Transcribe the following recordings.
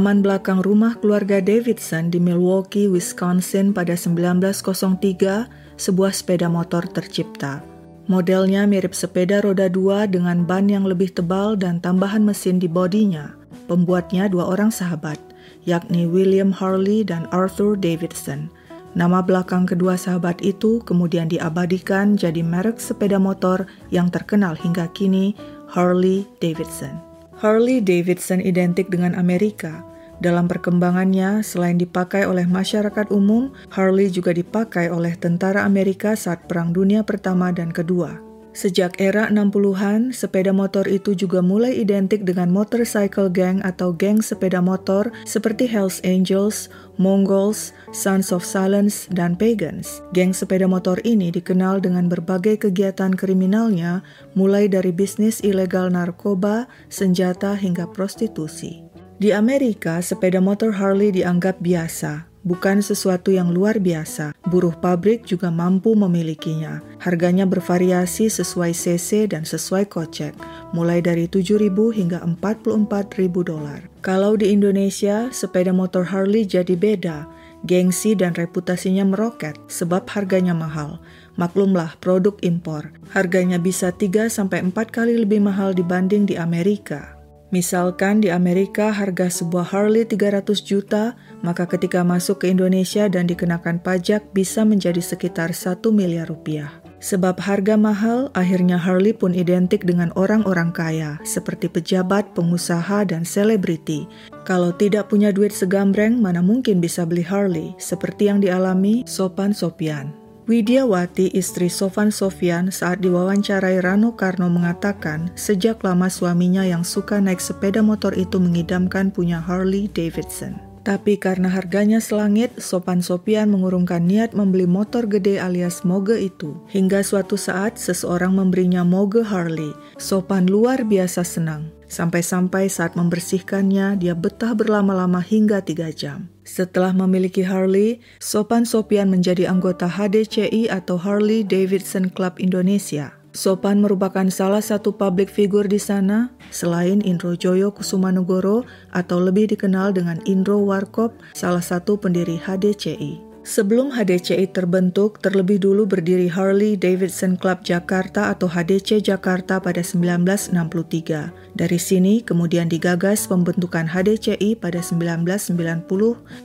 Halaman belakang rumah keluarga Davidson di Milwaukee, Wisconsin pada 1903, sebuah sepeda motor tercipta. Modelnya mirip sepeda roda dua dengan ban yang lebih tebal dan tambahan mesin di bodinya. Pembuatnya dua orang sahabat, yakni William Harley dan Arthur Davidson. Nama belakang kedua sahabat itu kemudian diabadikan jadi merek sepeda motor yang terkenal hingga kini, Harley Davidson. Harley Davidson identik dengan Amerika. Dalam perkembangannya, selain dipakai oleh masyarakat umum, Harley juga dipakai oleh tentara Amerika saat Perang Dunia Pertama dan Kedua. Sejak era 60-an, sepeda motor itu juga mulai identik dengan motorcycle gang atau geng sepeda motor seperti Hells Angels, Mongols, Sons of Silence, dan Pagans. Geng sepeda motor ini dikenal dengan berbagai kegiatan kriminalnya, mulai dari bisnis ilegal narkoba, senjata, hingga prostitusi. Di Amerika, sepeda motor Harley dianggap biasa, bukan sesuatu yang luar biasa. Buruh pabrik juga mampu memilikinya. Harganya bervariasi sesuai cc dan sesuai kocek, mulai dari 7.000 hingga 44.000 dolar. Kalau di Indonesia, sepeda motor Harley jadi beda. Gengsi dan reputasinya meroket sebab harganya mahal. Maklumlah produk impor. Harganya bisa 3 sampai 4 kali lebih mahal dibanding di Amerika. Misalkan di Amerika harga sebuah Harley 300 juta, maka ketika masuk ke Indonesia dan dikenakan pajak bisa menjadi sekitar 1 miliar rupiah. Sebab harga mahal, akhirnya Harley pun identik dengan orang-orang kaya, seperti pejabat, pengusaha, dan selebriti. Kalau tidak punya duit segambreng, mana mungkin bisa beli Harley, seperti yang dialami Sopan Sopian. Widiawati, istri Sofan Sofian, saat diwawancarai Rano Karno mengatakan sejak lama suaminya yang suka naik sepeda motor itu mengidamkan punya Harley Davidson. Tapi karena harganya selangit, Sopan Sopian mengurungkan niat membeli motor gede alias moge itu. Hingga suatu saat seseorang memberinya moge Harley. Sopan luar biasa senang. Sampai-sampai saat membersihkannya, dia betah berlama-lama hingga tiga jam. Setelah memiliki Harley, Sopan Sopian menjadi anggota HDCI atau Harley Davidson Club Indonesia. Sopan merupakan salah satu publik figur di sana, selain Indro Joyo Kusumanugoro atau lebih dikenal dengan Indro Warkop, salah satu pendiri HDCI. Sebelum HDCI terbentuk, terlebih dulu berdiri Harley Davidson Club Jakarta atau HDC Jakarta pada 1963. Dari sini kemudian digagas pembentukan HDCI pada 1990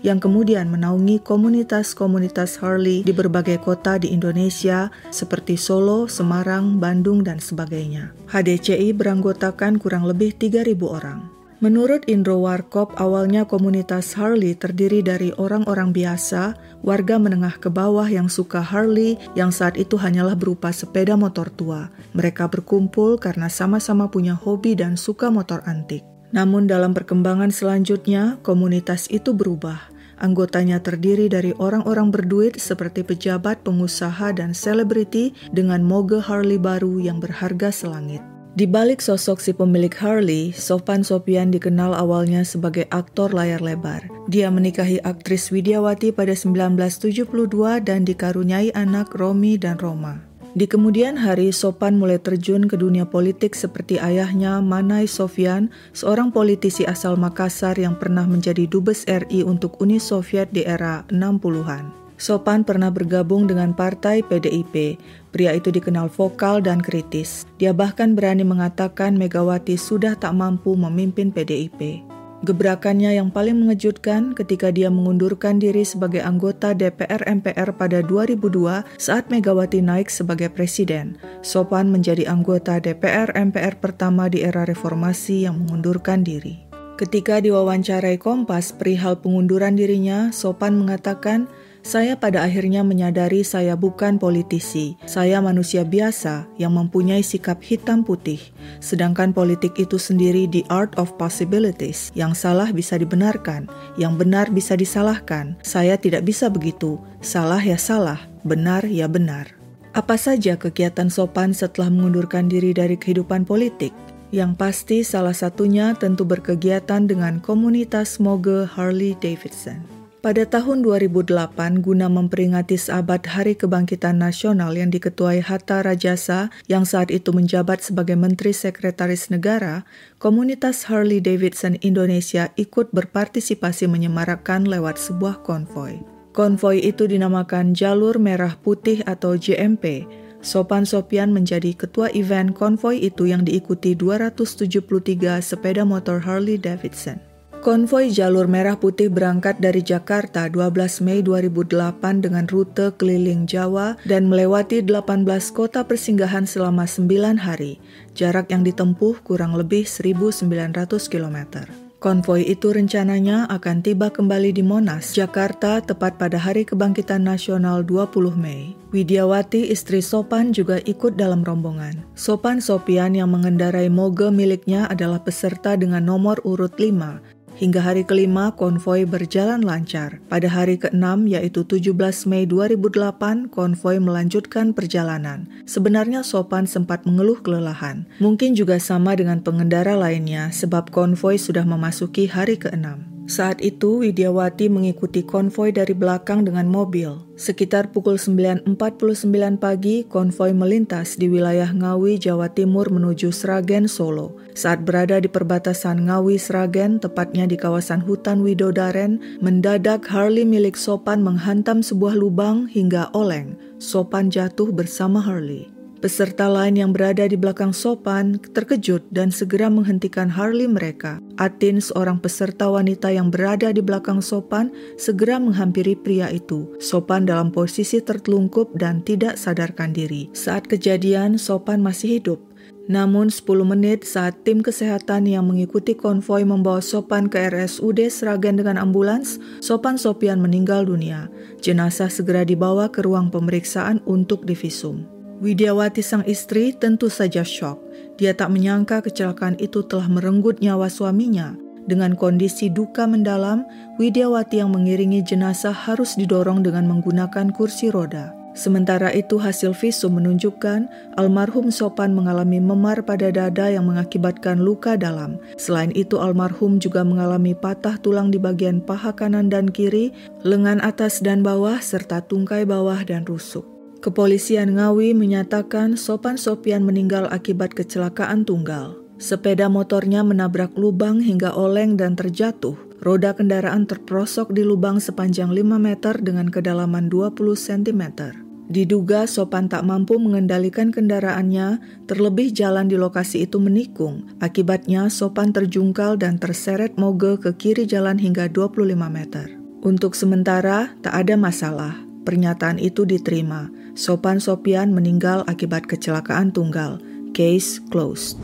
yang kemudian menaungi komunitas-komunitas Harley di berbagai kota di Indonesia seperti Solo, Semarang, Bandung, dan sebagainya. HDCI beranggotakan kurang lebih 3.000 orang. Menurut Indro Warkop, awalnya komunitas Harley terdiri dari orang-orang biasa, warga menengah ke bawah yang suka Harley yang saat itu hanyalah berupa sepeda motor tua. Mereka berkumpul karena sama-sama punya hobi dan suka motor antik. Namun dalam perkembangan selanjutnya, komunitas itu berubah. Anggotanya terdiri dari orang-orang berduit seperti pejabat, pengusaha, dan selebriti dengan moge Harley baru yang berharga selangit. Di balik sosok si pemilik Harley, Sopan Sopian dikenal awalnya sebagai aktor layar lebar. Dia menikahi aktris Widiawati pada 1972 dan dikaruniai anak Romi dan Roma. Di kemudian hari, Sopan mulai terjun ke dunia politik seperti ayahnya, Manai Sofian, seorang politisi asal Makassar yang pernah menjadi dubes RI untuk Uni Soviet di era 60-an. Sopan pernah bergabung dengan partai PDIP. Pria itu dikenal vokal dan kritis. Dia bahkan berani mengatakan Megawati sudah tak mampu memimpin PDIP. Gebrakannya yang paling mengejutkan ketika dia mengundurkan diri sebagai anggota DPR MPR pada 2002 saat Megawati naik sebagai presiden. Sopan menjadi anggota DPR MPR pertama di era reformasi yang mengundurkan diri. Ketika diwawancarai Kompas perihal pengunduran dirinya, Sopan mengatakan, saya pada akhirnya menyadari saya bukan politisi. Saya manusia biasa yang mempunyai sikap hitam putih. Sedangkan politik itu sendiri the art of possibilities. Yang salah bisa dibenarkan, yang benar bisa disalahkan. Saya tidak bisa begitu. Salah ya salah, benar ya benar. Apa saja kegiatan sopan setelah mengundurkan diri dari kehidupan politik? Yang pasti salah satunya tentu berkegiatan dengan komunitas moge Harley Davidson. Pada tahun 2008, guna memperingati seabad Hari Kebangkitan Nasional yang diketuai Hatta Rajasa yang saat itu menjabat sebagai Menteri Sekretaris Negara, komunitas Harley Davidson Indonesia ikut berpartisipasi menyemarakkan lewat sebuah konvoi. Konvoi itu dinamakan Jalur Merah Putih atau JMP. Sopan Sopian menjadi ketua event konvoi itu yang diikuti 273 sepeda motor Harley Davidson. Konvoi Jalur Merah Putih berangkat dari Jakarta 12 Mei 2008 dengan rute keliling Jawa dan melewati 18 kota persinggahan selama 9 hari. Jarak yang ditempuh kurang lebih 1.900 km. Konvoi itu rencananya akan tiba kembali di Monas, Jakarta tepat pada Hari Kebangkitan Nasional 20 Mei. Widiawati, istri Sopan juga ikut dalam rombongan. Sopan Sopian yang mengendarai moge miliknya adalah peserta dengan nomor urut 5 Hingga hari kelima, konvoi berjalan lancar. Pada hari keenam, yaitu 17 Mei 2008, konvoi melanjutkan perjalanan. Sebenarnya Sopan sempat mengeluh kelelahan. Mungkin juga sama dengan pengendara lainnya, sebab konvoi sudah memasuki hari keenam. Saat itu, Widiawati mengikuti konvoi dari belakang dengan mobil. Sekitar pukul 9.49 pagi, konvoi melintas di wilayah Ngawi, Jawa Timur menuju Sragen, Solo. Saat berada di perbatasan Ngawi-Sragen, tepatnya di kawasan hutan Widodaren, mendadak Harley milik Sopan menghantam sebuah lubang hingga oleng. Sopan jatuh bersama Harley. Peserta lain yang berada di belakang Sopan terkejut dan segera menghentikan Harley mereka. Atin, seorang peserta wanita yang berada di belakang Sopan, segera menghampiri pria itu. Sopan dalam posisi tertelungkup dan tidak sadarkan diri. Saat kejadian, Sopan masih hidup. Namun 10 menit saat tim kesehatan yang mengikuti konvoi membawa Sopan ke RSUD Sragen dengan ambulans, Sopan Sopian meninggal dunia. Jenazah segera dibawa ke ruang pemeriksaan untuk divisum. Widiawati sang istri tentu saja shock. Dia tak menyangka kecelakaan itu telah merenggut nyawa suaminya. Dengan kondisi duka mendalam, Widiawati yang mengiringi jenazah harus didorong dengan menggunakan kursi roda. Sementara itu hasil visum menunjukkan almarhum Sopan mengalami memar pada dada yang mengakibatkan luka dalam. Selain itu almarhum juga mengalami patah tulang di bagian paha kanan dan kiri, lengan atas dan bawah, serta tungkai bawah dan rusuk. Kepolisian Ngawi menyatakan Sopan Sopian meninggal akibat kecelakaan tunggal. Sepeda motornya menabrak lubang hingga oleng dan terjatuh. Roda kendaraan terprosok di lubang sepanjang 5 meter dengan kedalaman 20 cm. Diduga Sopan tak mampu mengendalikan kendaraannya, terlebih jalan di lokasi itu menikung. Akibatnya Sopan terjungkal dan terseret moge ke kiri jalan hingga 25 meter. Untuk sementara, tak ada masalah. Pernyataan itu diterima. Sopan Sopian meninggal akibat kecelakaan tunggal. Case closed.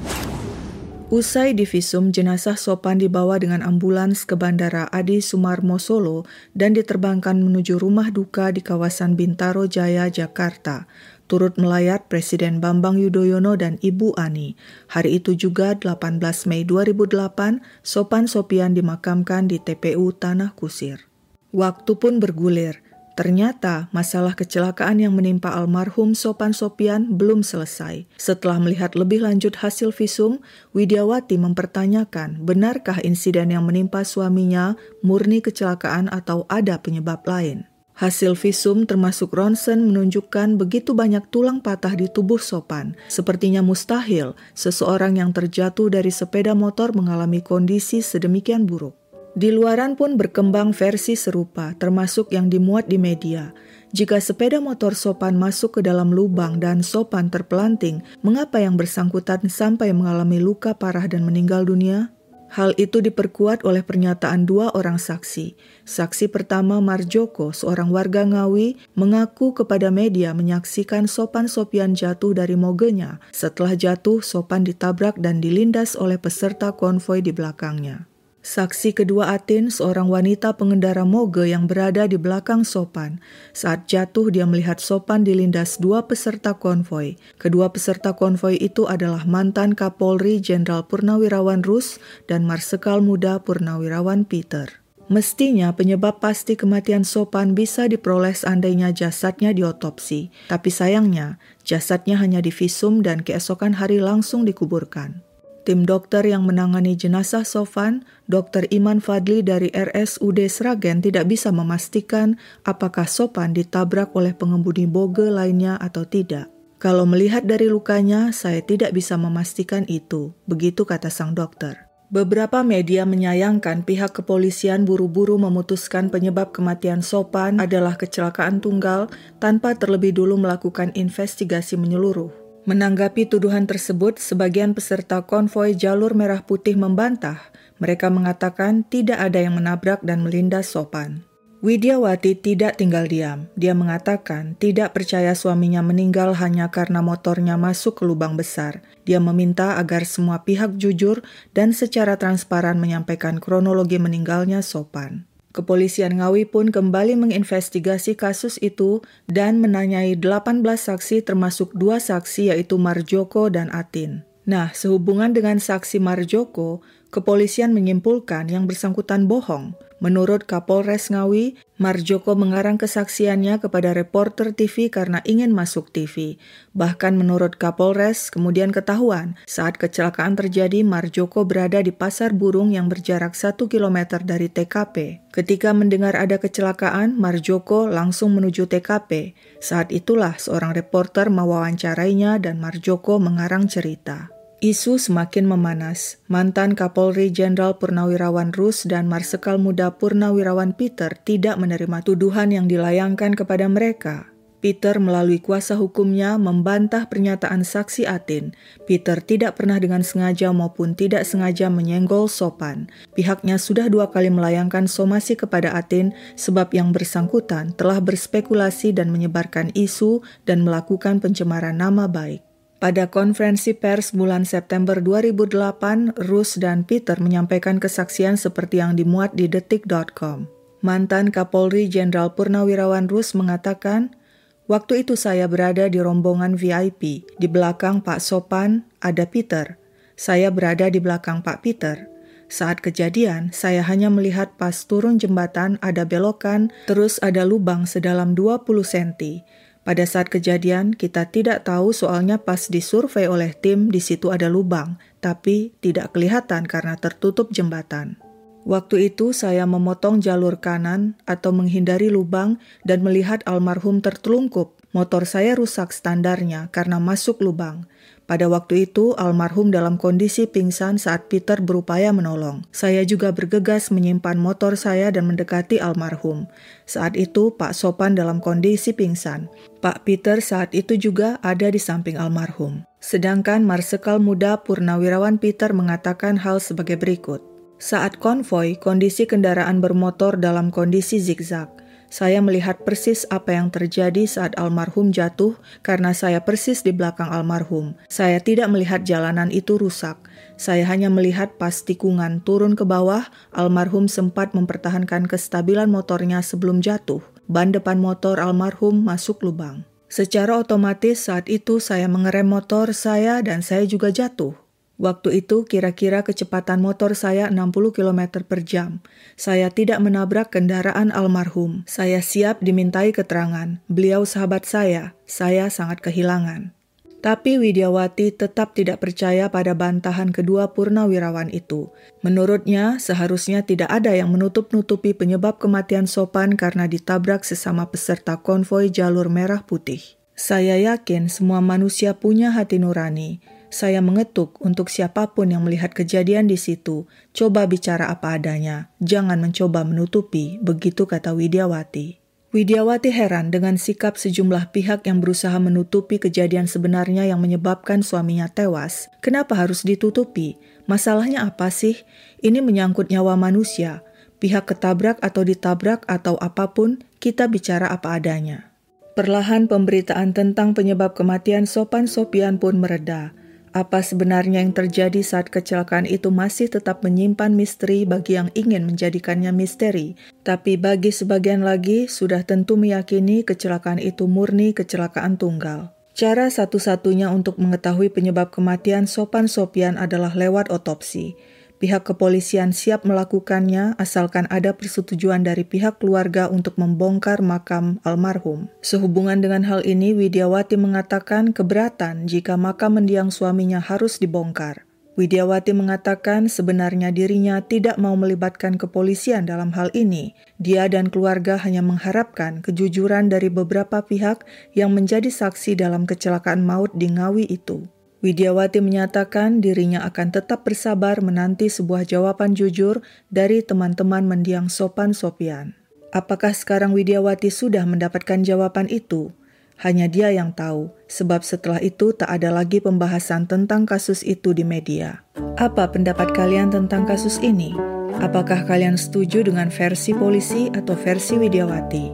Usai divisum, jenazah Sopan dibawa dengan ambulans ke Bandara Adi Sumarmo Solo dan diterbangkan menuju rumah duka di kawasan Bintaro Jaya, Jakarta. Turut melayat Presiden Bambang Yudhoyono dan Ibu Ani. Hari itu juga 18 Mei 2008, Sopan Sopian dimakamkan di TPU Tanah Kusir. Waktu pun bergulir. Ternyata masalah kecelakaan yang menimpa almarhum Sopan Sopian belum selesai. Setelah melihat lebih lanjut hasil visum, Widiawati mempertanyakan benarkah insiden yang menimpa suaminya murni kecelakaan atau ada penyebab lain. Hasil visum termasuk ronsen menunjukkan begitu banyak tulang patah di tubuh Sopan. Sepertinya mustahil seseorang yang terjatuh dari sepeda motor mengalami kondisi sedemikian buruk. Di luaran pun berkembang versi serupa, termasuk yang dimuat di media. Jika sepeda motor Sopan masuk ke dalam lubang dan Sopan terpelanting, mengapa yang bersangkutan sampai mengalami luka parah dan meninggal dunia? Hal itu diperkuat oleh pernyataan dua orang saksi. Saksi pertama Marjoko, seorang warga Ngawi, mengaku kepada media menyaksikan Sopan Sopian jatuh dari mogenya. Setelah jatuh, Sopan ditabrak dan dilindas oleh peserta konvoi di belakangnya. Saksi kedua Atin, seorang wanita pengendara moge yang berada di belakang Sopan. Saat jatuh, dia melihat Sopan dilindas dua peserta konvoi. Kedua peserta konvoi itu adalah mantan Kapolri Jenderal Purnawirawan Rus dan Marsekal Muda Purnawirawan Peter. Mestinya penyebab pasti kematian Sopan bisa diperoleh seandainya jasadnya diotopsi, tapi sayangnya jasadnya hanya divisum dan keesokan hari langsung dikuburkan. Tim dokter yang menangani jenazah Sofan, Dr. Iman Fadli dari RSUD Sragen tidak bisa memastikan apakah Sopan ditabrak oleh pengemudi boge lainnya atau tidak. Kalau melihat dari lukanya, saya tidak bisa memastikan itu, begitu kata sang dokter. Beberapa media menyayangkan pihak kepolisian buru-buru memutuskan penyebab kematian Sopan adalah kecelakaan tunggal tanpa terlebih dulu melakukan investigasi menyeluruh. Menanggapi tuduhan tersebut, sebagian peserta konvoi jalur merah putih membantah. Mereka mengatakan tidak ada yang menabrak dan melindas Sopan. Widyawati tidak tinggal diam. Dia mengatakan tidak percaya suaminya meninggal hanya karena motornya masuk ke lubang besar. Dia meminta agar semua pihak jujur dan secara transparan menyampaikan kronologi meninggalnya Sopan. Kepolisian Ngawi pun kembali menginvestigasi kasus itu dan menanyai 18 saksi termasuk dua saksi yaitu Marjoko dan Atin. Nah, sehubungan dengan saksi Marjoko, kepolisian menyimpulkan yang bersangkutan bohong. Menurut Kapolres Ngawi, Marjoko mengarang kesaksiannya kepada reporter TV karena ingin masuk TV. Bahkan menurut Kapolres, kemudian ketahuan saat kecelakaan terjadi Marjoko berada di pasar burung yang berjarak satu kilometer dari TKP. Ketika mendengar ada kecelakaan, Marjoko langsung menuju TKP. Saat itulah seorang reporter mewawancarainya dan Marjoko mengarang cerita. Isu semakin memanas. Mantan Kapolri Jenderal Purnawirawan Rus dan Marsekal Muda Purnawirawan Peter tidak menerima tuduhan yang dilayangkan kepada mereka. Peter melalui kuasa hukumnya membantah pernyataan saksi Atin. Peter tidak pernah dengan sengaja maupun tidak sengaja menyenggol Sopan. Pihaknya sudah dua kali melayangkan somasi kepada Atin sebab yang bersangkutan telah berspekulasi dan menyebarkan isu dan melakukan pencemaran nama baik. Pada konferensi pers bulan September 2008, Rus dan Peter menyampaikan kesaksian seperti yang dimuat di detik.com. Mantan Kapolri Jenderal Purnawirawan Rus mengatakan, Waktu itu saya berada di rombongan VIP. Di belakang Pak Sopan ada Peter. Saya berada di belakang Pak Peter. Saat kejadian, saya hanya melihat pas turun jembatan ada belokan, terus ada lubang sedalam 20 cm. Pada saat kejadian, kita tidak tahu soalnya pas disurvei oleh tim di situ ada lubang, tapi tidak kelihatan karena tertutup jembatan. Waktu itu saya memotong jalur kanan atau menghindari lubang dan melihat almarhum tertelungkup. Motor saya rusak standarnya karena masuk lubang. Pada waktu itu, almarhum dalam kondisi pingsan saat Peter berupaya menolong. Saya juga bergegas menyimpan motor saya dan mendekati almarhum. Saat itu, Pak Sopan dalam kondisi pingsan. Pak Peter saat itu juga ada di samping almarhum. Sedangkan Marsekal Muda Purnawirawan Peter mengatakan hal sebagai berikut. Saat konvoi, kondisi kendaraan bermotor dalam kondisi zigzag. Saya melihat persis apa yang terjadi saat almarhum jatuh karena saya persis di belakang almarhum. Saya tidak melihat jalanan itu rusak. Saya hanya melihat pas tikungan turun ke bawah, almarhum sempat mempertahankan kestabilan motornya sebelum jatuh. Ban depan motor almarhum masuk lubang. Secara otomatis saat itu saya mengerem motor saya dan saya juga jatuh. Waktu itu kira-kira kecepatan motor saya 60 km per jam. Saya tidak menabrak kendaraan almarhum. Saya siap dimintai keterangan. Beliau sahabat saya. Saya sangat kehilangan. Tapi Widyawati tetap tidak percaya pada bantahan kedua purnawirawan itu. Menurutnya, seharusnya tidak ada yang menutup-nutupi penyebab kematian Sopan karena ditabrak sesama peserta konvoi jalur merah putih. Saya yakin semua manusia punya hati nurani. Saya mengetuk untuk siapa pun yang melihat kejadian di situ, coba bicara apa adanya, jangan mencoba menutupi, begitu kata Widyawati. Widyawati heran dengan sikap sejumlah pihak yang berusaha menutupi kejadian sebenarnya yang menyebabkan suaminya tewas. Kenapa harus ditutupi? Masalahnya apa sih? Ini menyangkut nyawa manusia. Pihak ketabrak atau ditabrak atau apa pun, kita bicara apa adanya. Perlahan pemberitaan tentang penyebab kematian Sopan Sopian pun mereda. Apa sebenarnya yang terjadi saat kecelakaan itu masih tetap menyimpan misteri bagi yang ingin menjadikannya misteri, tapi bagi sebagian lagi sudah tentu meyakini kecelakaan itu murni kecelakaan tunggal. Cara satu-satunya untuk mengetahui penyebab kematian Sopan Sopian adalah lewat otopsi. Pihak kepolisian siap melakukannya asalkan ada persetujuan dari pihak keluarga untuk membongkar makam almarhum. Sehubungan dengan hal ini, Widyawati mengatakan keberatan jika makam mendiang suaminya harus dibongkar. Widiawati mengatakan sebenarnya dirinya tidak mau melibatkan kepolisian dalam hal ini. Dia dan keluarga hanya mengharapkan kejujuran dari beberapa pihak yang menjadi saksi dalam kecelakaan maut di Ngawi itu. Widiawati menyatakan dirinya akan tetap bersabar menanti sebuah jawaban jujur dari teman-teman mendiang Sopan Sopian. Apakah sekarang Widiawati sudah mendapatkan jawaban itu? Hanya dia yang tahu, sebab setelah itu tak ada lagi pembahasan tentang kasus itu di media. Apa pendapat kalian tentang kasus ini? Apakah kalian setuju dengan versi polisi atau versi Widiawati?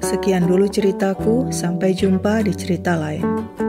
Sekian dulu ceritaku, sampai jumpa di cerita lain.